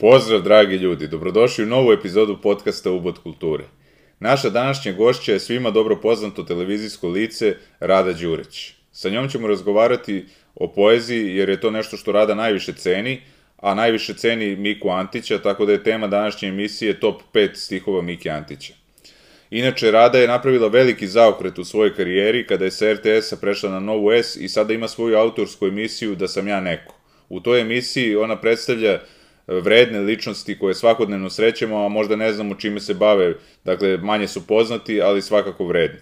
Pozdrav, dragi ljudi, dobrodošli u novu epizodu podcasta Ubod kulture. Naša današnja gošća je svima dobro poznato televizijsko lice Rada Đurić. Sa njom ćemo razgovarati o poeziji jer je to nešto što Rada najviše ceni, a najviše ceni Miku Antića, tako da je tema današnje emisije top 5 stihova Mike Antića. Inače, Rada je napravila veliki zaokret u svojoj karijeri kada je sa RTS-a prešla na Novu S i sada ima svoju autorsku emisiju Da sam ja neko. U toj emisiji ona predstavlja vredne ličnosti koje svakodnevno srećemo, a možda ne znamo čime se bave, dakle manje su poznati, ali svakako vredni.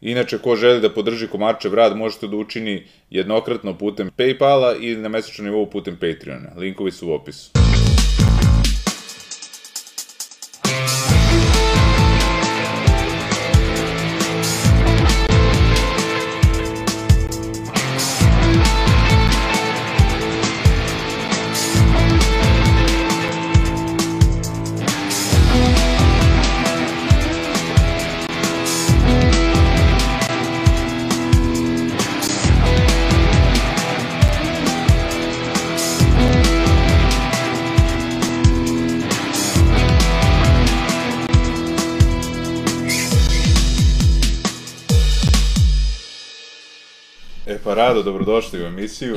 Inače, ko želi da podrži Komarčev rad, možete da učini jednokratno putem Paypala ili na mesečnom nivou putem Patreona. Linkovi su u opisu. Rado, dobrodošli u emisiju.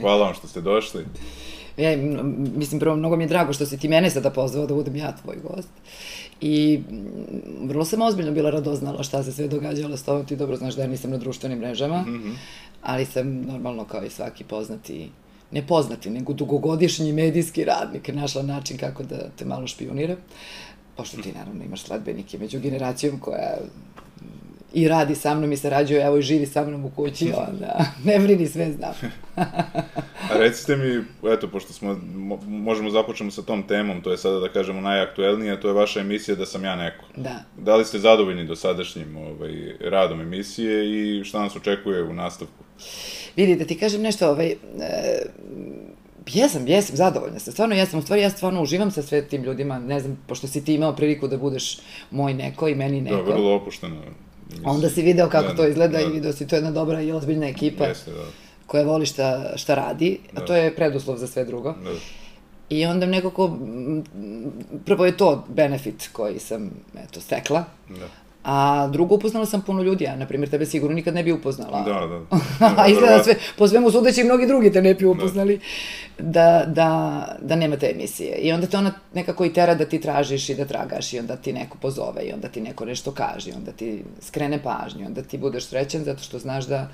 Hvala vam što ste došli. Ja, m, mislim, prvo, mnogo mi je drago što si ti mene sada pozvao da budem ja tvoj gost. I vrlo sam ozbiljno bila radoznala šta se sve događalo s tobom. Ti dobro znaš da ja nisam na društvenim mrežama, mm -hmm. ali sam normalno kao i svaki poznati ne poznati, nego dugogodišnji medijski radnik našla način kako da te malo špioniram. Pošto ti naravno imaš sledbenike među generacijom koja i radi sa mnom i sarađuje, evo i živi sa mnom u kući, onda ne brini, sve znam. A recite mi, eto, pošto smo, mo, možemo započnemo sa tom temom, to je sada da kažemo najaktuelnije, to je vaša emisija Da sam ja neko. Da. Da li ste zadovoljni do sadašnjim ovaj, radom emisije i šta nas očekuje u nastavku? Vidi, da ti kažem nešto, ovaj, e, jesam, jesam, zadovoljna sam, stvarno jesam, u stvari ja stvarno uživam sa sve tim ljudima, ne znam, pošto si ti imao priliku da budeš moj neko i meni neko. Da, vrlo opušteno. Mislim, Onda si video kako da, to izgleda da. i video si, to je jedna dobra i ozbiljna ekipa Jeste, da. koja voli šta, šta radi, a da. to je preduslov za sve drugo. Da. I onda nekako, prvo je to benefit koji sam, eto, stekla, da. A drugo, upoznala sam puno ljudi, ja, na primjer, tebe sigurno nikad ne bi upoznala. Da, da. A izgleda sve, po svemu sudeći, mnogi drugi te ne bi upoznali, da, da, da nema te emisije. I onda te ona nekako i tera da ti tražiš i da tragaš i onda ti neko pozove i onda ti neko nešto kaže i onda ti skrene pažnju, onda ti budeš srećan zato što znaš da e,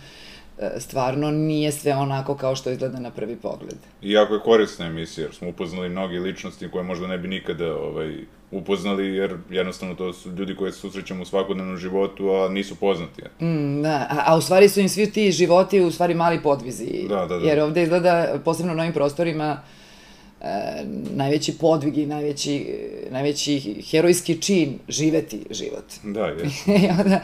stvarno nije sve onako kao što izgleda na prvi pogled. Iako je korisna emisija, jer smo upoznali mnogi ličnosti koje možda ne bi nikada ovaj, upoznali, jer jednostavno to su ljudi koje se susrećemo u svakodnevnom životu, a nisu poznati. Mm, da, a, a u stvari su im svi ti životi u stvari mali podvizi. Da, da, da. Jer ovde izgleda, posebno na ovim prostorima, e, najveći podvig i najveći, najveći herojski čin živeti život. Da, je. I onda,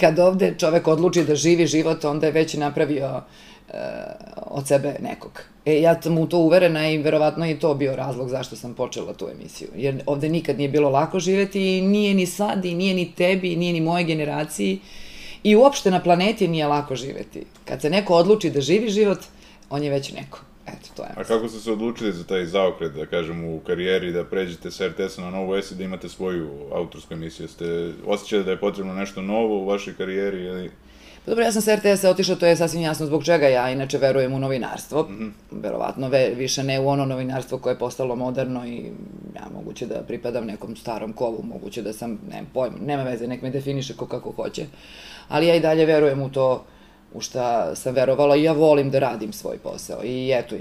kad ovde čovek odluči da živi život, onda je već napravio e, od sebe nekog. E, ja sam u to uverena i verovatno je to bio razlog zašto sam počela tu emisiju. Jer ovde nikad nije bilo lako živeti i nije ni sad i nije ni tebi, nije ni moje generaciji i uopšte na planeti nije lako živeti. Kad se neko odluči da živi život, on je već neko. Eto, to je. A kako ste se odlučili za taj zaokret, da kažem, u karijeri, da pređete s RTS-a na Novu S i da imate svoju autorsku emisiju? Ste osjećali da je potrebno nešto novo u vašoj karijeri ili... Pa dobro, ja sam sa RTS-a otišla, to je sasvim jasno zbog čega ja inače verujem u novinarstvo. Mm -hmm. Verovatno ve, više ne u ono novinarstvo koje je postalo moderno i ja moguće da pripadam nekom starom kovu, moguće da sam, nemam pojma, nema veze, nek me definiše ko kako hoće. Ali ja i dalje verujem u to u šta sam verovala i ja volim da radim svoj posao. I eto,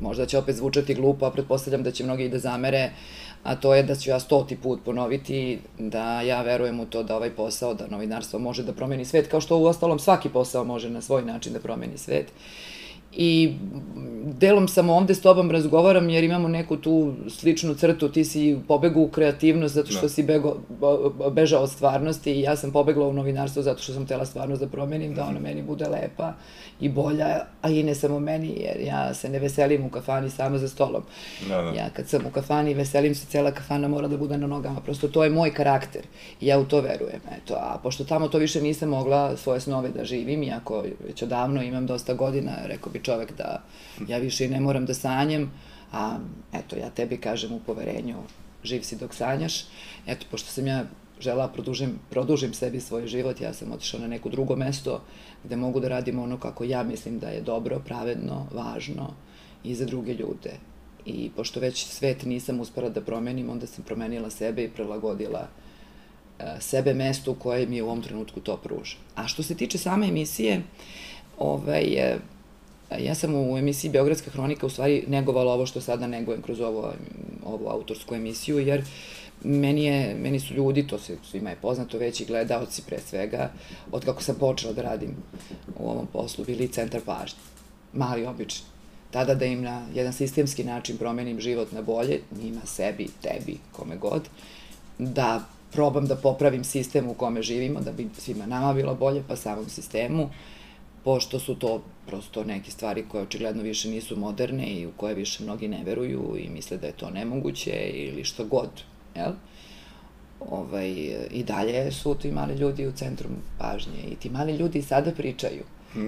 možda će opet zvučati glupo, a pretpostavljam da će mnogi i da zamere, a to je da ću ja stoti put ponoviti da ja verujem u to da ovaj posao, da novinarstvo može da promeni svet, kao što u ostalom svaki posao može na svoj način da promeni svet. I delom sam ovde s tobom razgovaram jer imamo neku tu sličnu crtu, ti si pobegu u kreativnost zato što da. si bego, bežao od stvarnosti i ja sam pobegla u novinarstvo zato što sam tela stvarnost da promenim, da ona meni bude lepa i bolja, a i ne samo meni, jer ja se ne veselim u kafani sama za stolom. Da, da. Ja kad sam u kafani veselim se, cela kafana mora da bude na nogama, prosto to je moj karakter i ja u to verujem. Eto, a pošto tamo to više nisam mogla svoje snove da živim, iako već odavno imam dosta godina, rekao bi čovek da ja više i ne moram da sanjam, A, eto, ja tebi kažem u poverenju, živ si dok sanjaš. Eto, pošto sam ja žela produžim, produžim sebi svoj život, ja sam otišla na neko drugo mesto gde mogu da radim ono kako ja mislim da je dobro, pravedno, važno i za druge ljude. I pošto već svet nisam uspela da promenim, onda sam promenila sebe i prilagodila uh, sebe mestu koje mi u ovom trenutku to pruža. A što se tiče same emisije, ovaj, ja sam u emisiji Beogradska hronika u stvari negovala ovo što sada negujem kroz ovo, ovu autorsku emisiju, jer meni, je, meni su ljudi, to se svima je poznato, već i gledaoci pre svega, od kako sam počela da radim u ovom poslu, bili centar pažnje. Mali, obični. Tada da im na jedan sistemski način promenim život na bolje, njima, sebi, tebi, kome god, da probam da popravim sistem u kome živimo, da bi svima nama bilo bolje, pa samom sistemu, pošto su to prosto neke stvari koje očigledno više nisu moderne i u koje više mnogi ne veruju i misle da je to nemoguće ili što god, jel? Ovaj, I dalje su ti mali ljudi u centru pažnje i ti mali ljudi sada pričaju.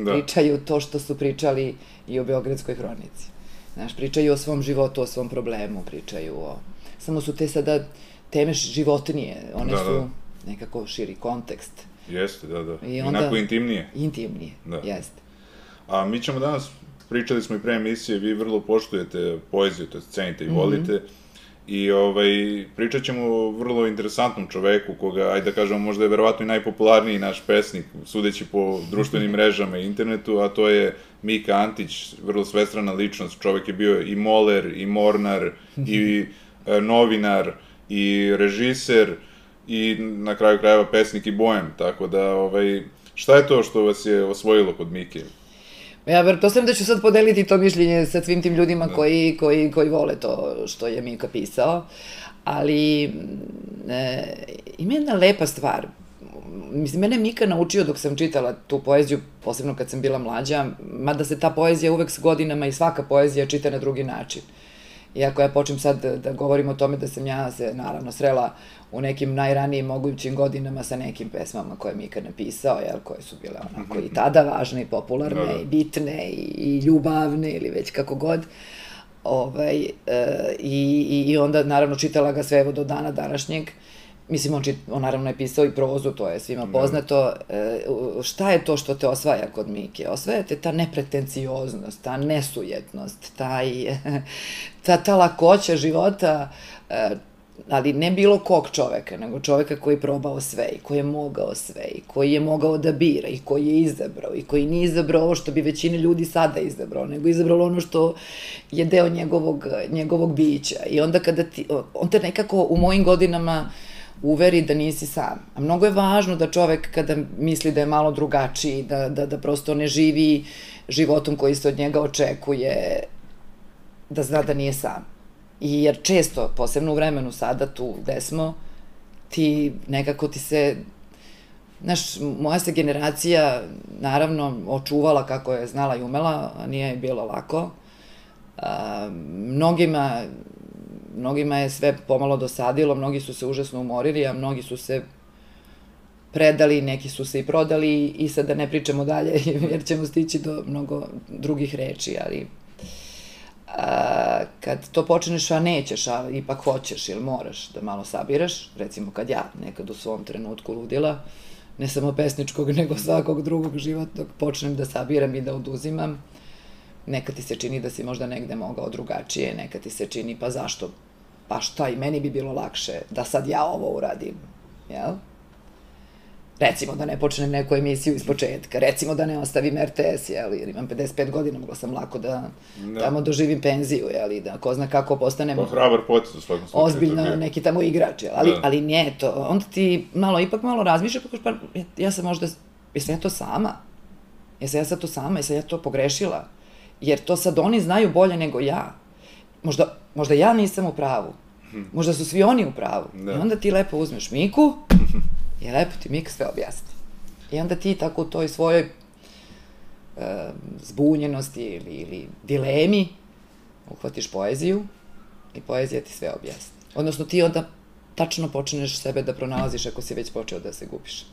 Da. Pričaju to što su pričali i o Beogradskoj hronici. Znaš, pričaju o svom životu, o svom problemu, pričaju o... Samo su te sada teme životnije, one da, su da. nekako širi kontekst. Jeste, da, da. I onda, Inako intimnije. Intimnije, da. jeste. A mi ćemo danas, pričali smo i pre emisije, vi vrlo poštujete poeziju, to je cenite i volite. Mm -hmm. I ovaj, pričat ćemo o vrlo interesantnom čoveku, koga, ajde da kažemo, možda je verovatno i najpopularniji naš pesnik, sudeći po društvenim mrežama i internetu, a to je Mika Antić, vrlo svestrana ličnost. Čovek je bio i moler, i mornar, i e, novinar, i režiser, i na kraju krajeva pesnik i bojem, tako da, ovaj, šta je to što vas je osvojilo kod Mike? Ja pretpostavljam da ću sad podeliti to mišljenje sa svim tim ljudima da. koji, koji, koji vole to što je Mika pisao, ali e, ima jedna lepa stvar. Mislim, mene Mika naučio dok sam čitala tu poeziju, posebno kad sam bila mlađa, mada se ta poezija uvek s godinama i svaka poezija čita na drugi način. Iako ja počnem sad da, da govorim o tome da sam ja se naravno srela u nekim najranijim mogućim godinama sa nekim pesmama koje mi ikad napisao, jel, koje su bile onako i tada važne i popularne da, da. i bitne i, i ljubavne ili već kako god. Ovaj, e, i, I onda naravno čitala ga sve evo do dana današnjeg. Mislim, on, čit, on naravno je pisao i prozu, to je svima da. poznato. E, šta je to što te osvaja kod Mike? Osvaja te ta nepretencioznost, ta nesujetnost, taj, ta, ta lakoća života, e, ali ne bilo kog čoveka, nego čoveka koji je probao sve i koji je mogao sve i koji je mogao da bira i koji je izabrao i koji nije izabrao ovo što bi većina ljudi sada izabrao, nego izabrao ono što je deo njegovog, njegovog bića. I onda kada ti, on te nekako u mojim godinama uveri da nisi sam. A mnogo je važno da čovek kada misli da je malo drugačiji, da, da, da prosto ne živi životom koji se od njega očekuje, da zna da nije sam I jer često, posebno u vremenu sada tu gde smo, ti nekako ti se Znaš, moja se generacija, naravno, očuvala kako je znala i umela, a nije bilo lako. A, mnogima, mnogima je sve pomalo dosadilo, mnogi su se užasno umorili, a mnogi su se predali, neki su se i prodali i sad da ne pričamo dalje, jer ćemo stići do mnogo drugih reči, ali a, kad to počneš, a nećeš, a ipak hoćeš ili moraš da malo sabiraš, recimo kad ja nekad u svom trenutku ludila, ne samo pesničkog, nego svakog drugog životnog, počnem da sabiram i da oduzimam, nekad ti se čini da si možda negde mogao drugačije, nekad ti se čini pa zašto, pa šta i meni bi bilo lakše da sad ja ovo uradim, jel? recimo da ne počnem neku emisiju iz početka, recimo da ne ostavim RTS, jel, jer imam 55 godina, mogla sam lako da, da. tamo doživim penziju, jel, da ko zna kako postanem... Pa hrabar potez u svakom slučaju. Ozbiljno neki tamo igrač, jel, ali, da. ali nije to, onda ti malo, ipak malo razmišlja, pa, pa ja, ja sam možda, jesam ja to sama? Jesam ja sad to sama? Jesam ja to pogrešila? Jer to sad oni znaju bolje nego ja. Možda, možda ja nisam u pravu. Hm. Možda su svi oni u pravu. Da. I onda ti lepo uzmeš Miku, I lepo ti Mika sve objasni. I onda ti tako u toj svojoj uh, zbunjenosti ili, ili dilemi uhvatiš poeziju i poezija ti sve objasni. Odnosno ti onda tačno počneš sebe da pronalaziš ako si već počeo da se gubiš.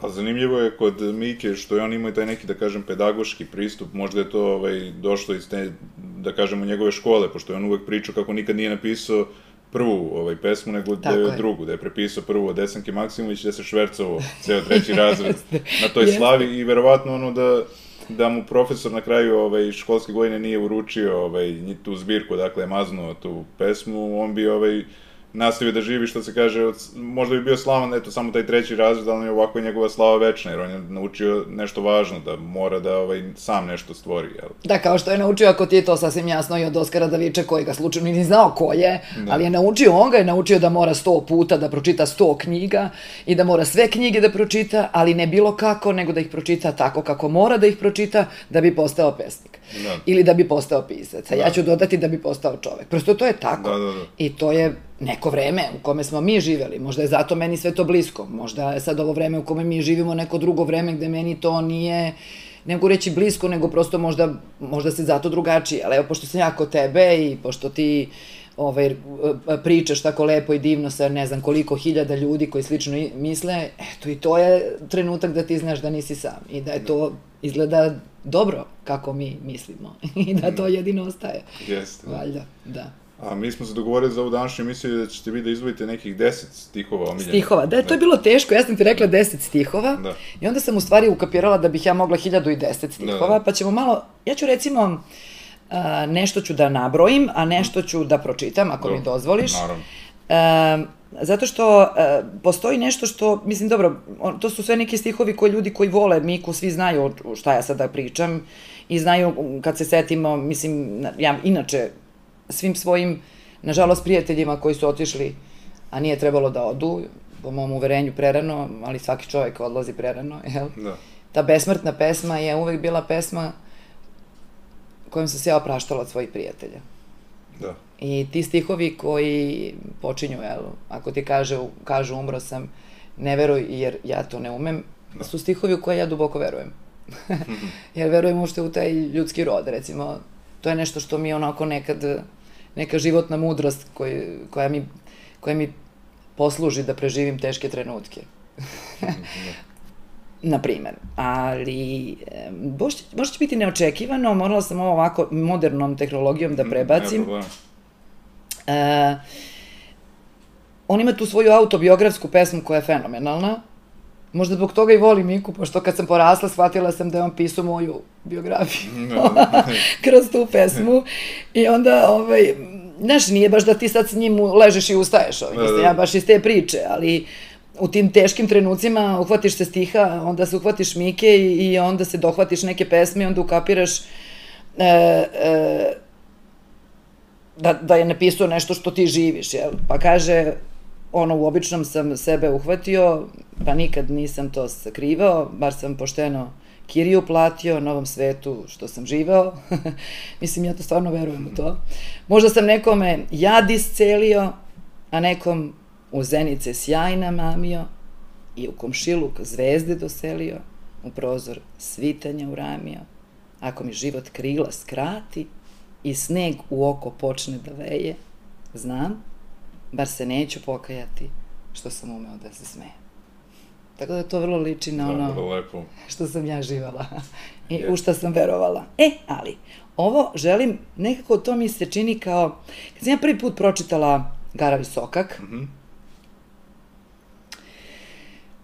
A zanimljivo je kod Mike što je on imao taj neki, da kažem, pedagoški pristup, možda je to ovaj, došlo iz te, da kažemo, njegove škole, pošto je on uvek pričao kako nikad nije napisao prvu ovaj, pesmu, nego da je, drugu, da je prepisao prvu od Desanke Maksimović, da se švercovo ceo treći razred na toj slavi. I verovatno ono da da mu profesor na kraju ovaj, školske godine nije uručio ovaj, tu zbirku, dakle, maznuo tu pesmu, on bi ovaj, nastavio da živi, što se kaže, od, možda bi bio slavan, eto, samo taj treći razred, ali ovako je njegova slava večna, jer on je naučio nešto važno, da mora da ovaj, sam nešto stvori, jel? Da, kao što je naučio, ako ti je to sasvim jasno i od Oskara Davića, koji ga slučajno ni znao ko je, da. ali je naučio, on ga je naučio da mora sto puta da pročita sto knjiga i da mora sve knjige da pročita, ali ne bilo kako, nego da ih pročita tako kako mora da ih pročita da bi postao pesnik. Da. Ili da bi postao pisac. A da. ja ću dodati da bi postao čovek. Prosto to je tako. Da, da, da. I to je neko vreme u kome smo mi živeli. Možda je zato meni sve to blisko. Možda je sad ovo vreme u kome mi živimo neko drugo vreme gde meni to nije ne mogu reći blisko, nego prosto možda, možda se zato drugačije. Ali evo, pošto sam ja kod tebe i pošto ti ovaj, pričaš tako lepo i divno sa ne znam koliko hiljada ljudi koji slično misle, eto i to je trenutak da ti znaš da nisi sam i da je to izgleda dobro kako mi mislimo i da to jedino ostaje. Jeste. Da. Valjda, da. A mi smo se dogovorili za ovu današnju emisiju da ćete vi da izvojite nekih deset stihova omiljenih. Stihova, da, to je bilo teško, ja sam ti rekla deset stihova da. i onda sam u stvari ukapirala da bih ja mogla hiljadu i deset stihova, da, da. pa ćemo malo, ja ću recimo, nešto ću da nabrojim, a nešto ću da pročitam, ako dobro, mi dozvoliš. Naravno. A, zato što a, postoji nešto što, mislim, dobro, on, to su sve neki stihovi koji ljudi koji vole Miku, svi znaju šta ja sada pričam i znaju kad se setimo, mislim, ja inače svim svojim, nažalost, prijateljima koji su otišli, a nije trebalo da odu, po mom uverenju prerano, ali svaki čovjek odlazi prerano, jel? Da. Ta besmrtna pesma je uvek bila pesma kojom sam se ja opraštala od svojih prijatelja. Da. I ti stihovi koji počinju, jel, ako ti kaže, kažu umro sam, ne veruj jer ja to ne umem, da. su stihovi u koje ja duboko verujem. jer verujem uopšte u taj ljudski rod, recimo, to je nešto što mi onako nekad neka životna mudrost koji, koja, mi, koja mi posluži da preživim teške trenutke. na primer. Ali, možda, možda će biti neočekivano, morala sam ovo ovako modernom tehnologijom da mhm, prebacim. Mm, e, on ima tu svoju autobiografsku pesmu koja je fenomenalna. Možda zbog toga i volim Miku, pošto kad sam porasla shvatila sam da je on pisao moju biografiju kroz tu pesmu. I onda, ovaj, znaš, nije baš da ti sad s njim ležeš i ustaješ, ovaj, mislim, ja baš iz te priče, ali u tim teškim trenucima uhvatiš se stiha, onda se uhvatiš Mike i, i onda se dohvatiš neke pesme i onda ukapiraš e, e, da, da je napisao nešto što ti živiš, jel? Pa kaže, ono, u običnom sam sebe uhvatio, pa nikad nisam to sakrivao, bar sam pošteno Kiriju platio, novom svetu što sam živeo. Mislim, ja to stvarno verujem u to. Možda sam nekome jad iscelio, a nekom u zenice sjajna mamio i u komšiluk zvezde doselio, u prozor svitanja uramio. Ako mi život krila skrati i sneg u oko počne da veje, znam, bar se neću pokajati što sam umeo da se smeje. Tako da to vrlo liči na ono da, lepo. što sam ja živala i yes. u šta sam verovala. E, ali, ovo želim, nekako to mi se čini kao, kad sam ja prvi put pročitala Garavi Sokak, mm -hmm.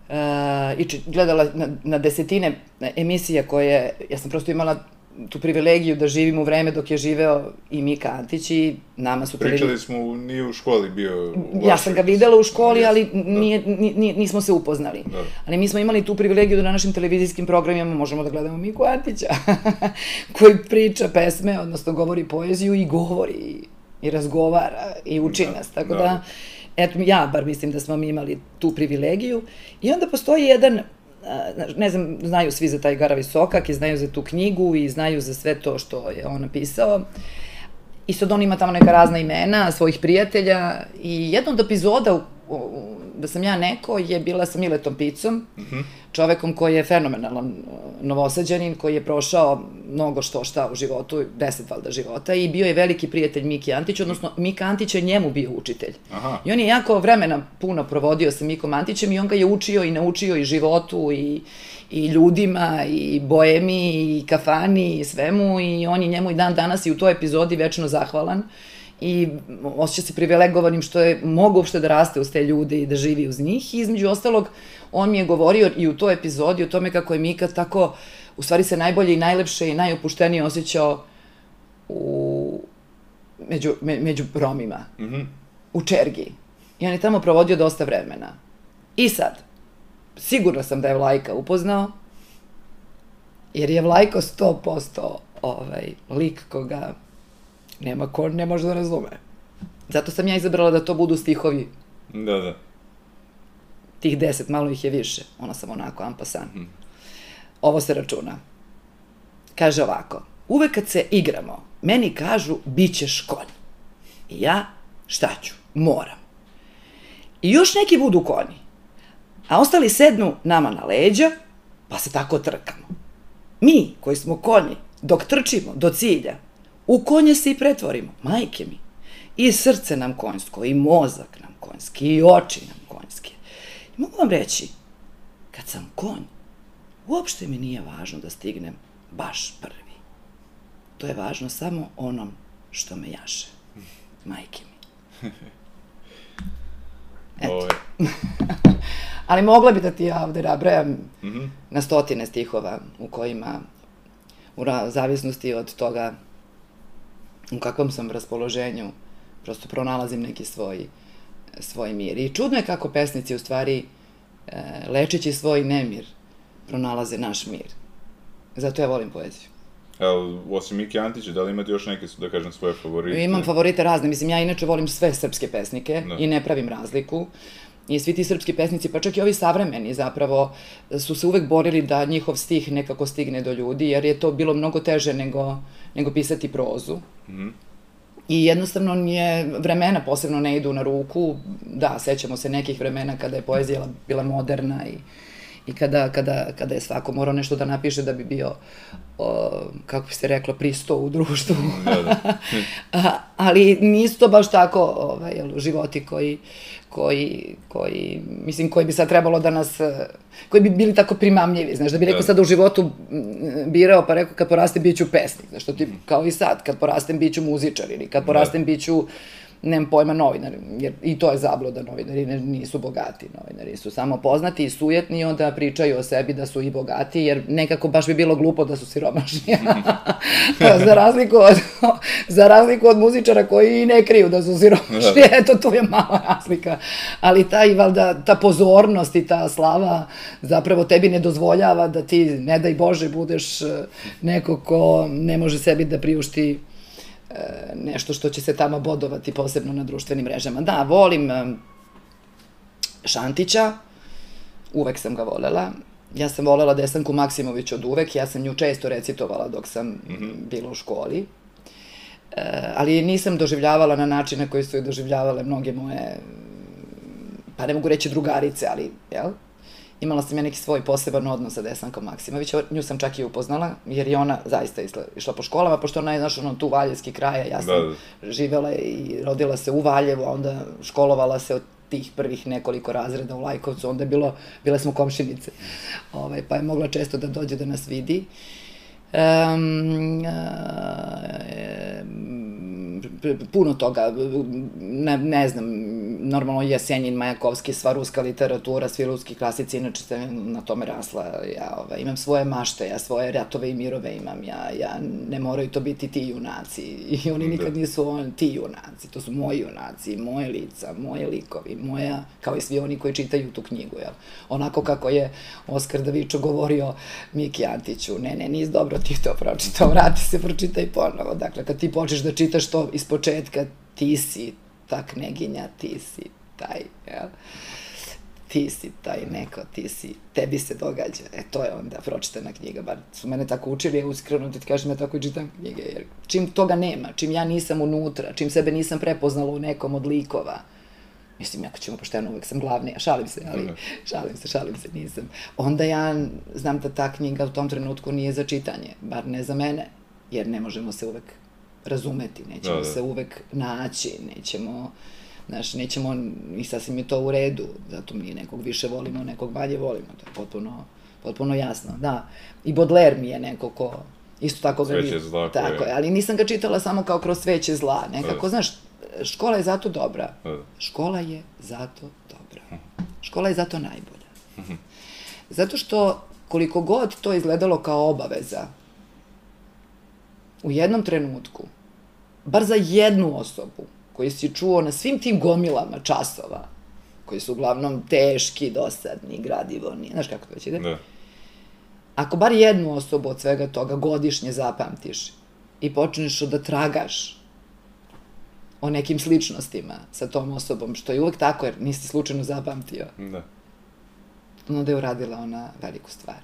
Uh, i gledala na, na desetine emisija koje, ja sam prosto imala tu privilegiju da živim u vreme dok je živeo i Mika Antić i nama su... Pričali smo, nije u školi bio... U ja sam ga videla u školi, da, ali nije, nije, nismo se upoznali. Da. Ali mi smo imali tu privilegiju da na našim televizijskim programima možemo da gledamo Miku Antića, koji priča pesme, odnosno govori poeziju i govori i razgovara i uči da, nas. Tako da, da eto, ja bar mislim da smo mi imali tu privilegiju. I onda postoji jedan ne znam, znaju svi za taj Garavi Sokak i znaju za tu knjigu i znaju za sve to što je on napisao. I sad on ima tamo neka razna imena svojih prijatelja i jedna od epizoda u, da sam ja neko je bila sa Miletom Picom, mm -hmm. čovekom koji je fenomenalan uh, novosađanin, koji je prošao mnogo što šta u životu, deset valda života i bio je veliki prijatelj Miki Antić, odnosno Mika Antić je njemu bio učitelj. Aha. I on je jako vremena puno provodio sa Mikom Antićem i on ga je učio i naučio i životu i, i ljudima i boemi i kafani i svemu i on je njemu i dan danas i u toj epizodi večno zahvalan. Uh, i osjeća se privilegovanim što je mogu uopšte da raste uz te ljude i da živi uz njih. I između ostalog, on mi je govorio i u toj epizodi o tome kako je Mika tako, u stvari se najbolje i najlepše i najopuštenije osjećao u, među, me, među Romima, mm -hmm. u Čergi. I on je tamo provodio dosta vremena. I sad, sigurna sam da je Vlajka upoznao, jer je Vlajko 100% ovaj, lik koga nema ko ne može da razume. Zato sam ja izabrala da to budu stihovi. Da, da. Tih deset, malo ih je više. Ona sam onako ampasan. Mm. Ovo se računa. Kaže ovako. Uvek kad se igramo, meni kažu, bit ćeš konj. I ja, šta ću? Moram. I još neki budu konji. A ostali sednu nama na leđa, pa se tako trkamo. Mi, koji smo konji, dok trčimo do cilja, U konje se i pretvorimo, majke mi. I srce nam konjsko, i mozak nam konjski, i oči nam konjski. I mogu vam reći, kad sam konj, uopšte mi nije važno da stignem baš prvi. To je važno samo onom što me jaše. Majke mi. Eto. Ali mogla bi da ti ja ovde nabrajam mm -hmm. na stotine stihova u kojima u zavisnosti od toga u kakvom sam raspoloženju, prosto pronalazim neki svoj, svoj mir. I čudno je kako pesnici u stvari, e, lečeći svoj nemir, pronalaze naš mir. Zato ja volim poeziju. Evo, osim Miki Antića, da li imate još neke, da kažem, svoje favorite? Imam favorite razne. Mislim, ja inače volim sve srpske pesnike da. i ne pravim razliku. I svi ti srpski pesnici, pa čak i ovi savremeni zapravo, su se uvek borili da njihov stih nekako stigne do ljudi, jer je to bilo mnogo teže nego, nego pisati prozu. Mm -hmm. I jednostavno nije, vremena posebno ne idu na ruku, da, sećamo se nekih vremena kada je poezija bila moderna i i kada, kada, kada je svako morao nešto da napiše da bi bio, o, kako bi se reklo, pristo u društvu. Da, da. A, ali nisu to baš tako ovaj, životi koji, koji, koji, mislim, koji bi sad trebalo da nas, koji bi bili tako primamljivi, znaš, da bi neko da. sad u životu birao, pa rekao, kad porastem, bit ću pesnik, znaš, to ti, kao i sad, kad porastem, bit ću muzičar, ili kad da. porastem, bit ću nemam pojma novinari, jer i to je zabluda, novinari nisu bogati, novinari su samo poznati i sujetni i onda pričaju o sebi da su i bogati, jer nekako baš bi bilo glupo da su siromašni. za, razliku od, za razliku od muzičara koji i ne kriju da su siromašni, da. eto tu je mala razlika. Ali ta, i valda, ta pozornost i ta slava zapravo tebi ne dozvoljava da ti, ne daj Bože, budeš eh, neko ko ne može sebi da priušti E, nešto što će se tamo bodovati posebno na društvenim mrežama. Da, volim e, Šantića, uvek sam ga volela. Ja sam volela Desanku Maksimović od uvek, ja sam nju često recitovala dok sam mm -hmm. bila u školi. E, ali nisam doživljavala na način na koji su je doživljavale mnoge moje, pa ne mogu reći drugarice, ali, jel? Imala sam ja neki svoj poseban odnos sa Desankom Maksimović, nju sam čak i upoznala, jer je ona zaista išla, išla po školama, pošto ona je, znaš, ono, tu Valjevski kraj, ja sam da, da. živela i rodila se u Valjevu, a onda školovala se od tih prvih nekoliko razreda u Lajkovcu, onda je bilo, bile smo komšinice, ovaj, pa je mogla često da dođe da nas vidi. Um, puno toga, ne, ne znam, normalno Jesenjin, Majakovski, sva ruska literatura, svi ruski klasici, inače sam na tome rasla, ja ovaj, imam svoje mašte, ja svoje ratove i mirove imam, ja, ja ne moraju to biti ti junaci, i oni nikad da. nisu on, ti junaci, to su moji junaci, moje lica, moje likovi, moja, kao i svi oni koji čitaju tu knjigu, jel? Onako kako je Oskar Davičo govorio Miki Antiću, ne, ne, nis dobro ti to pročitao, vrati se, pročitaj ponovo, dakle, kad ti počneš da čitaš to iz početka, ti si ta kneginja, ti si taj, jel? ti si taj neko, ti si, tebi se događa. E, to je onda pročitana knjiga, bar su mene tako učili, ja uskreno da ti kažem, ja tako i čitam knjige, jer čim toga nema, čim ja nisam unutra, čim sebe nisam prepoznala u nekom od likova, mislim, ako ćemo pošteno, uvek sam glavnija, šalim se, ali Da. šalim se, šalim se, nisam. Onda ja znam da ta knjiga u tom trenutku nije za čitanje, bar ne za mene, jer ne možemo se uvek razumeti, nećemo Da, da. se uvek naći, nećemo, znaš, nećemo, i sasvim je to u redu, zato mi nekog više volimo, nekog manje volimo, to je potpuno, potpuno jasno, da. I Baudelaire mi je neko ko, isto tako ga Sveće zla Tako je, ali nisam ga čitala samo kao kroz sveće zla, nekako, Da. znaš, škola je zato dobra. Da. Škola je zato dobra. Škola je zato najbolja. Zato što koliko god to izgledalo kao obaveza, u jednom trenutku, bar za jednu osobu koju si čuo na svim tim gomilama časova, koji su uglavnom teški, dosadni, gradivorni, znaš kako to već ide? Da. Ako bar jednu osobu od svega toga godišnje zapamtiš i počneš da tragaš o nekim sličnostima sa tom osobom, što je uvek tako, jer nisi slučajno zapamtio, Da. onda je uradila ona veliku stvar.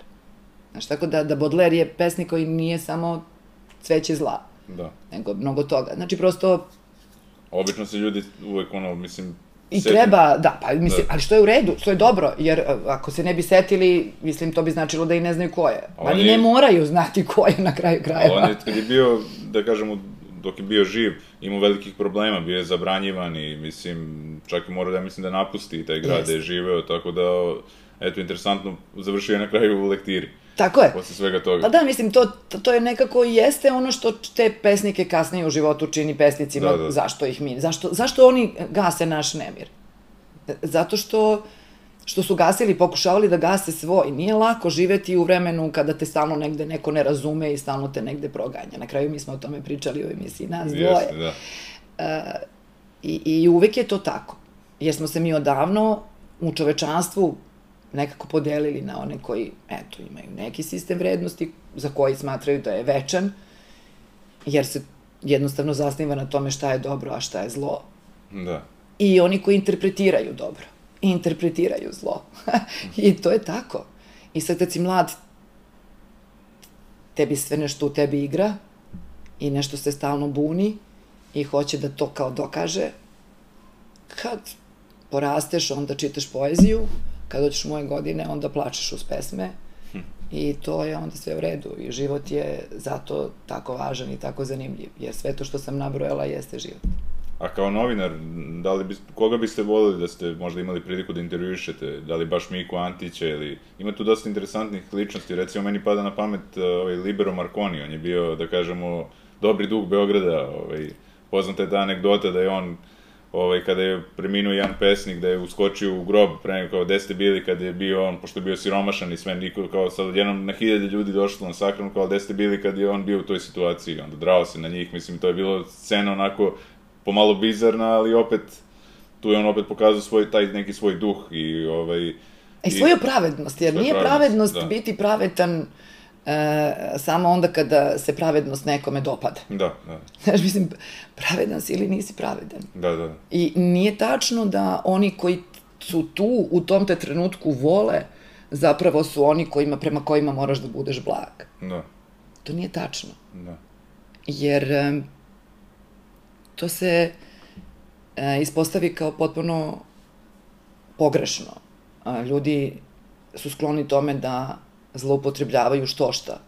Znaš, tako da, da Baudelaire je pesnik koji nije samo cveće zla, Da. nego mnogo toga. Znači, prosto Obično se ljudi uvek, ono, mislim... I seti- treba, da, pa mislim, Da. ali što je u redu, što je dobro, jer e, ako se ne bi setili, mislim, to bi značilo da i ne znaju ko je. Ali ne moraju znati ko je na kraju Ali krajeva. on je, kad je bio, da kažemo, dok je bio živ, imao velikih problema, bio je zabranjivan i, mislim, čak i morao da, mislim, da napusti taj grad Jeste. da je živeo, tako da, eto, interesantno, završio je na kraju u lektiri, Tako je. posle svega toga. Pa da, mislim, to, to, je nekako jeste ono što te pesnike kasnije u životu čini pesnicima, Da, da. zašto ih mi, zašto, zašto oni gase naš nemir? Zato što što su gasili, pokušavali da gase svoj. Nije lako živeti u vremenu kada te stalno negde neko ne razume i stalno te negde proganja. Na kraju mi smo o tome pričali u emisiji nas dvoje. Jeste, da. I, I uvek je to tako. Jer smo se mi odavno u čovečanstvu nekako podelili na one koji, eto, imaju neki sistem vrednosti za koji smatraju da je večan, jer se jednostavno zasniva na tome šta je dobro, a šta je zlo. Da. I oni koji interpretiraju dobro. I interpretiraju zlo. I to je tako. I sad kad si mlad, tebi sve nešto u tebi igra i nešto se stalno buni i hoće da to kao dokaže. Kad porasteš, onda čitaš poeziju, kad dođeš u moje godine, onda plačeš uz pesme i to je onda sve u redu i život je zato tako važan i tako zanimljiv, jer sve to što sam nabrojala jeste život. A kao novinar, da li biste, koga biste volili da ste možda imali priliku da intervjuišete? Da li baš Miku Antića ili... Ima tu dosta interesantnih ličnosti. Recimo, meni pada na pamet uh, ovaj Libero Marconi. On je bio, da kažemo, dobri dug Beograda. Ovaj, poznata je ta anegdota da je on ovaj, kada je preminuo jedan pesnik, da je uskočio u grob pre nego kao gde ste bili kada je bio on, pošto je bio siromašan i sve, niko, kao sad odjednom na hiljade ljudi došlo na sahranu, kao gde ste bili kad je on bio u toj situaciji, onda drao se na njih, mislim, to je bilo scena onako pomalo bizarna, ali opet, tu je on opet pokazao svoj, taj neki svoj duh i ovaj... I svoju pravednost, jer nije pravednost, pravednost da. biti pravedan e, samo onda kada se pravednost nekome dopada. Da, da, Znaš, mislim, pravedan si ili nisi pravedan. da, da, I nije tačno da oni koji su tu u tom te trenutku vole, zapravo su oni kojima, prema kojima moraš da budeš blag. da, To nije tačno. da, Jer to se e, ispostavi kao potpuno pogrešno. A, ljudi su skloni tome da zloupotrebljavaju što šta.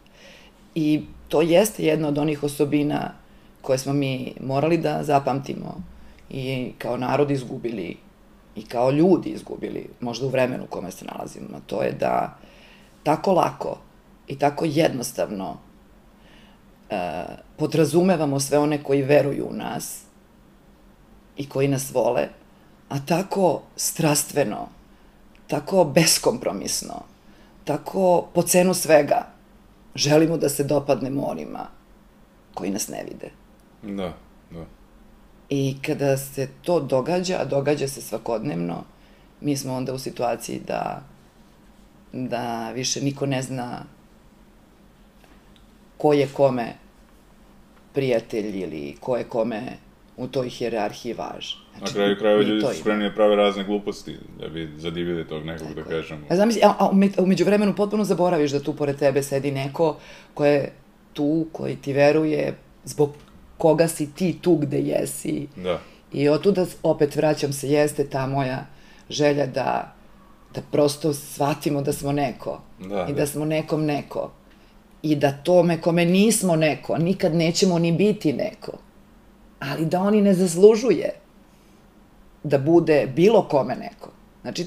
I to jeste jedna od onih osobina koje smo mi morali da zapamtimo i kao narod izgubili i kao ljudi izgubili, možda u vremenu u kome se nalazimo. To je da tako lako i tako jednostavno e, podrazumevamo sve one koji veruju u nas i koji nas vole, a tako strastveno, tako beskompromisno, tako po cenu svega želimo da se dopadnemo onima koji nas ne vide. da, da, I kada se to događa, a događa se svakodnevno, mi smo onda u situaciji da, da više niko ne zna ko je kome prijatelj ili ko je kome u toj hijerarhiji važan. Na kraju krajeva ljudi su spremni da prave razne gluposti, da bi zadivili tog nekog, da Tako je. kažemo. A zamisli, a, a ume- umeđu vremenu potpuno zaboraviš da tu pored tebe sedi neko ko je tu, koji ti veruje, zbog koga si ti tu gde jesi Da, I otuda opet vraćam se, jeste ta moja želja da, da prosto shvatimo da smo neko. Da, I da. da smo nekom neko. I da tome kome nismo neko, nikad nećemo ni biti neko, ali da oni ne zaslužuje da bude bilo kome neko. Znači,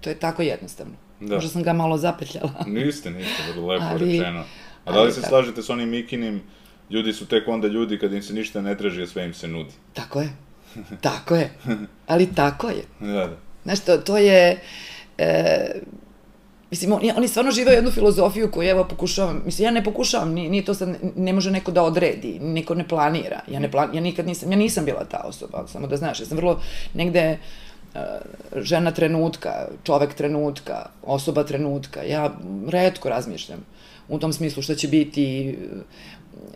to je tako jednostavno. Da. Možda sam ga malo zapetljala. Niste, niste, vrlo lepo Ali- rečeno. A da li se da. slažete s onim Mikinim, ljudi su tek onda ljudi kad im se ništa ne traži, a sve im se nudi. Tako je. Tako je. Ali tako je. Da, da. Znaš, to, to je... E, mislim, oni, oni stvarno žive jednu filozofiju koju evo pokušavam, mislim, ja ne pokušavam, ni, ni to sad, ne može neko da odredi, niko ne planira. Ja, ne plan, ja nikad nisam, ja nisam bila ta osoba, samo da znaš, ja sam vrlo negde e, žena trenutka, čovek trenutka, osoba trenutka. Ja redko razmišljam u tom smislu šta će biti e,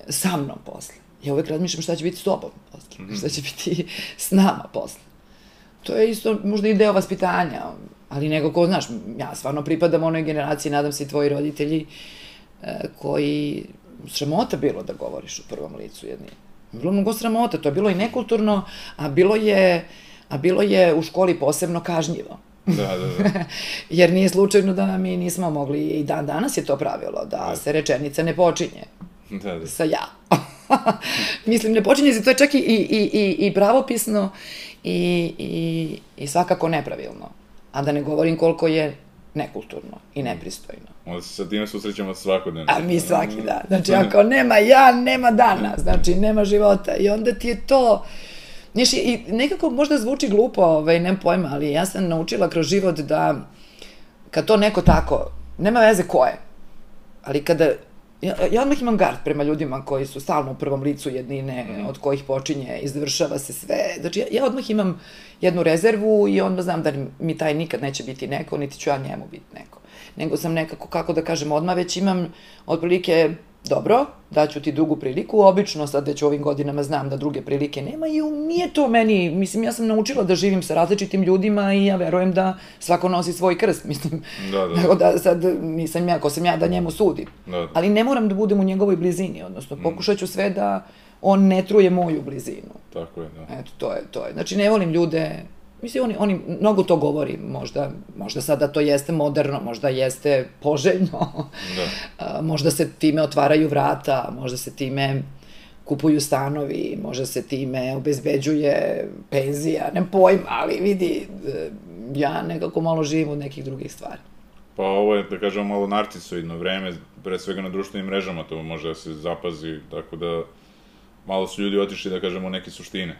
sa mnom posle. Ja uvek razmišljam šta će biti s tobom posle, šta će biti s nama posle. To je isto možda i deo vaspitanja, ali nego ko, znaš, ja stvarno pripadam onoj generaciji, nadam se i tvoji roditelji, e, koji sramota bilo da govoriš u prvom licu jedni. Bilo mnogo sramota, to je bilo i nekulturno, a bilo je, a bilo je u školi posebno kažnjivo. Da, da, da. Jer nije slučajno da mi nismo mogli, i dan danas je to pravilo, da se rečenica ne počinje da, da. sa ja. Mislim, ne počinje se, to je čak i, i, i, i pravopisno i, i, i svakako nepravilno. A da ne govorim koliko je nekulturno i nepristojno. Onda se sa time susrećemo svakodnevno. A mi svaki dan. Znači, ako nema ja, nema dana. Znači, nema života. I onda ti je to... Znaš, i nekako možda zvuči glupo, ovaj, nemam pojma, ali ja sam naučila kroz život da kad to neko tako, nema veze ko je, ali kada ja, ja odmah imam gard prema ljudima koji su stalno u prvom licu jednine, mm. od kojih počinje i završava se sve. Znači, ja, ja odmah imam jednu rezervu i onda znam da mi taj nikad neće biti neko, niti ću ja njemu biti neko. Nego sam nekako, kako da kažem, odmah već imam otprilike dobro, daću ti drugu priliku, obično sad već u ovim godinama znam da druge prilike nema i nije to meni, mislim, ja sam naučila da živim sa različitim ljudima i ja verujem da svako nosi svoj krst, mislim, Da, da. nego da sad nisam ja, ko sam ja da njemu sudim. Da, da. Ali ne moram da budem u njegovoj blizini, odnosno pokušat ću sve da on ne truje moju blizinu. Tako je, da. Eto, to je, to je. Znači, ne volim ljude, mislim, oni, oni mnogo to govori, možda, možda sada to jeste moderno, možda jeste poželjno, Da. A, možda se time otvaraju vrata, možda se time kupuju stanovi, možda se time obezbeđuje penzija, ne pojma, ali vidi, e, ja nekako malo živim od nekih drugih stvari. Pa ovo je, da kažemo, malo narcisoidno vreme, pre svega na društvenim mrežama to može da se zapazi, tako da malo su ljudi otišli, da kažemo, neke suštine.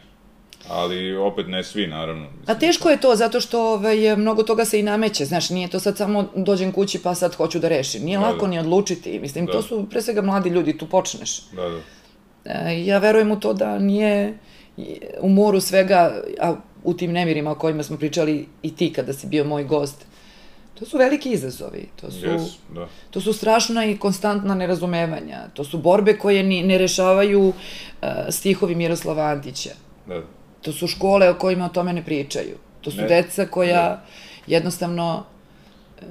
Ali opet ne svi, naravno. A teško je to, zato što ovaj, mnogo toga se i nameće, znaš, nije to sad samo dođem kući pa sad hoću da rešim. Nije Da, lako da. ni odlučiti, mislim, Da. to su pre svega mladi ljudi, tu počneš. Da, da. E, ja verujem u to da nije u moru svega, a u tim nemirima o kojima smo pričali i ti kada si bio moj gost, to su veliki izazovi, to su, Jes, da. to su strašna i konstantna nerazumevanja, to su borbe koje ni, ne rešavaju uh, stihovi Miroslava Antića. Da, To su škole o kojima o tome ne pričaju. To su Ne. deca koja jednostavno e,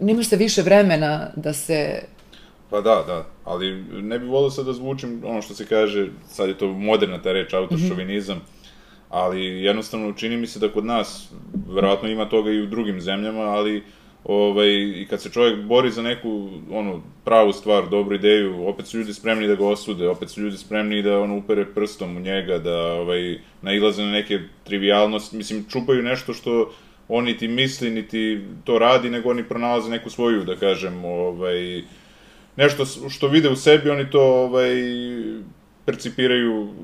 nemaš se više vremena da se Pa da, da, ali ne bih volio sad da zvučim ono što se kaže, sad je to moderna ta reč, autošovinizam, ali jednostavno čini mi se da kod nas, verovatno ima toga i u drugim zemljama, ali ovaj, i kad se čovjek bori za neku ono, pravu stvar, dobru ideju, opet su ljudi spremni da ga osude, opet su ljudi spremni da ono, upere prstom u njega, da ovaj, nailaze na neke trivialnosti, mislim, čupaju nešto što on niti misli, niti to radi, nego oni pronalaze neku svoju, da kažem, ovaj, nešto što vide u sebi, oni to ovaj, percipiraju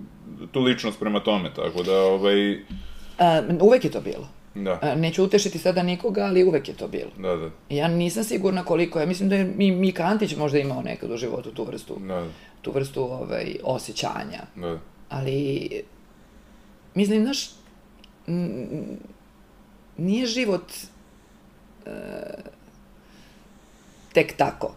tu ličnost prema tome, tako da, ovaj, a, uvek je to bilo. Da, neću utešiti sada nikoga, ali uvek je to bilo. da, da, Ja nisam sigurna koliko je, mislim da je mi, Mika Antić možda imao nekad u životu tu vrstu, da, tu vrstu ovaj, osjećanja. da, Ali, mislim, znaš, nije život e, tek tako.